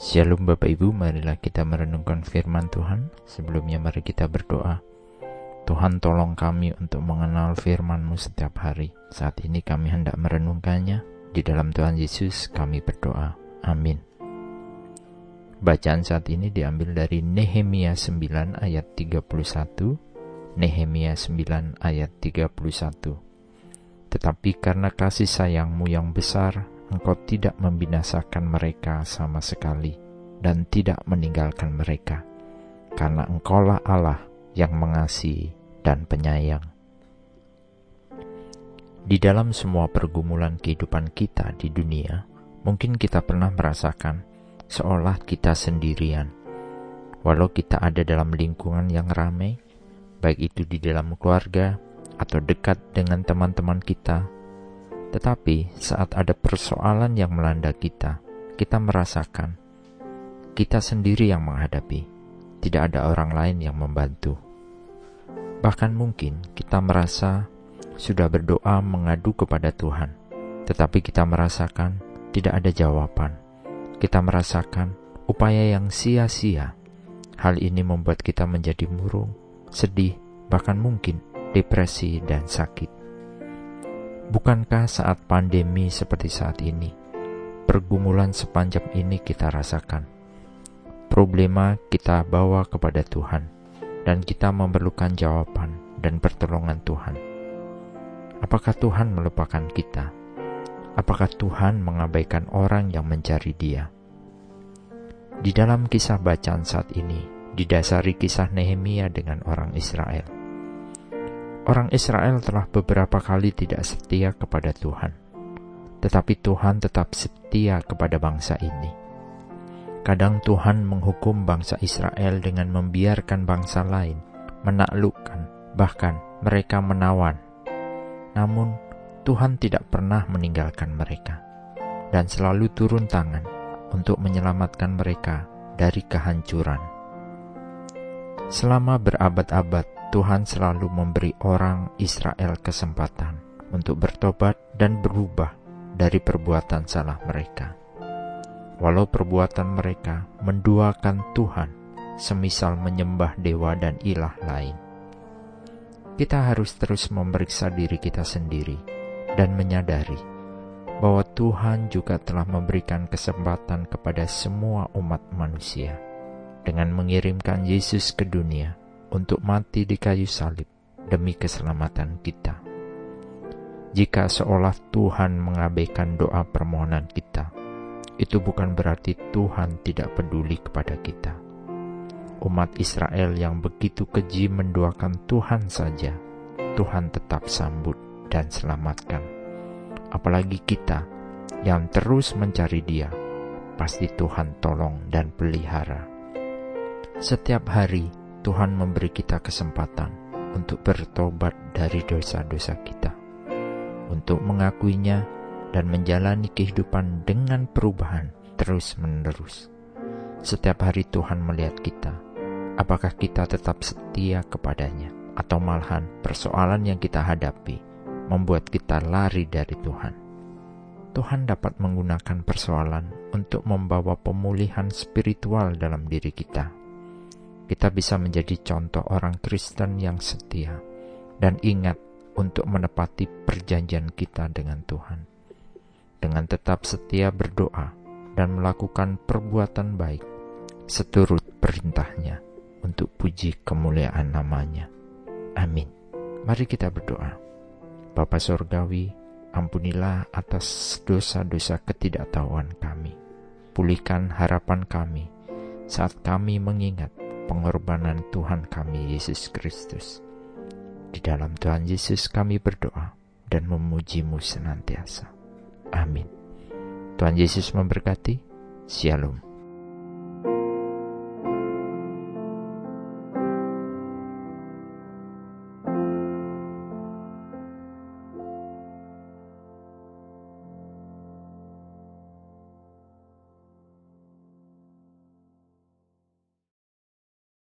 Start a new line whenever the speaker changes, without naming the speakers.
Shalom Bapak Ibu, marilah kita merenungkan firman Tuhan. Sebelumnya mari kita berdoa. Tuhan tolong kami untuk mengenal firman-Mu setiap hari. Saat ini kami hendak merenungkannya. Di dalam Tuhan Yesus kami berdoa. Amin. Bacaan saat ini diambil dari Nehemia 9 ayat 31. Nehemia 9 ayat 31. Tetapi karena kasih sayangmu yang besar, engkau tidak membinasakan mereka sama sekali dan tidak meninggalkan mereka, karena engkaulah Allah yang mengasihi dan penyayang. Di dalam semua pergumulan kehidupan kita di dunia, mungkin kita pernah merasakan seolah kita sendirian. Walau kita ada dalam lingkungan yang ramai, baik itu di dalam keluarga atau dekat dengan teman-teman kita, tetapi saat ada persoalan yang melanda kita, kita merasakan kita sendiri yang menghadapi, tidak ada orang lain yang membantu. Bahkan mungkin kita merasa sudah berdoa mengadu kepada Tuhan, tetapi kita merasakan tidak ada jawaban. Kita merasakan upaya yang sia-sia. Hal ini membuat kita menjadi murung, sedih, bahkan mungkin depresi dan sakit. Bukankah saat pandemi seperti saat ini, pergumulan sepanjang ini kita rasakan? Problema kita bawa kepada Tuhan, dan kita memerlukan jawaban dan pertolongan Tuhan. Apakah Tuhan melupakan kita? Apakah Tuhan mengabaikan orang yang mencari Dia? Di dalam kisah bacaan saat ini, didasari kisah Nehemia dengan orang Israel Orang Israel telah beberapa kali tidak setia kepada Tuhan, tetapi Tuhan tetap setia kepada bangsa ini. Kadang Tuhan menghukum bangsa Israel dengan membiarkan bangsa lain menaklukkan, bahkan mereka menawan. Namun, Tuhan tidak pernah meninggalkan mereka dan selalu turun tangan untuk menyelamatkan mereka dari kehancuran. Selama berabad-abad, Tuhan selalu memberi orang Israel kesempatan untuk bertobat dan berubah dari perbuatan salah mereka. Walau perbuatan mereka menduakan Tuhan, semisal menyembah dewa dan ilah lain. Kita harus terus memeriksa diri kita sendiri dan menyadari bahwa Tuhan juga telah memberikan kesempatan kepada semua umat manusia dengan mengirimkan Yesus ke dunia untuk mati di kayu salib demi keselamatan kita. Jika seolah Tuhan mengabaikan doa permohonan kita, itu bukan berarti Tuhan tidak peduli kepada kita. Umat Israel yang begitu keji mendoakan Tuhan saja, Tuhan tetap sambut dan selamatkan. Apalagi kita yang terus mencari Dia, pasti Tuhan tolong dan pelihara. Setiap hari Tuhan memberi kita kesempatan untuk bertobat dari dosa-dosa kita, untuk mengakuinya dan menjalani kehidupan dengan perubahan terus-menerus. Setiap hari Tuhan melihat kita, apakah kita tetap setia kepadanya, atau malahan persoalan yang kita hadapi membuat kita lari dari Tuhan. Tuhan dapat menggunakan persoalan untuk membawa pemulihan spiritual dalam diri kita kita bisa menjadi contoh orang Kristen yang setia dan ingat untuk menepati perjanjian kita dengan Tuhan. Dengan tetap setia berdoa dan melakukan perbuatan baik seturut perintahnya untuk puji kemuliaan namanya. Amin. Mari kita berdoa. Bapa Sorgawi, ampunilah atas dosa-dosa ketidaktahuan kami. Pulihkan harapan kami saat kami mengingat pengorbanan Tuhan kami Yesus Kristus. Di dalam Tuhan Yesus kami berdoa dan memujimu senantiasa. Amin. Tuhan Yesus memberkati. Shalom.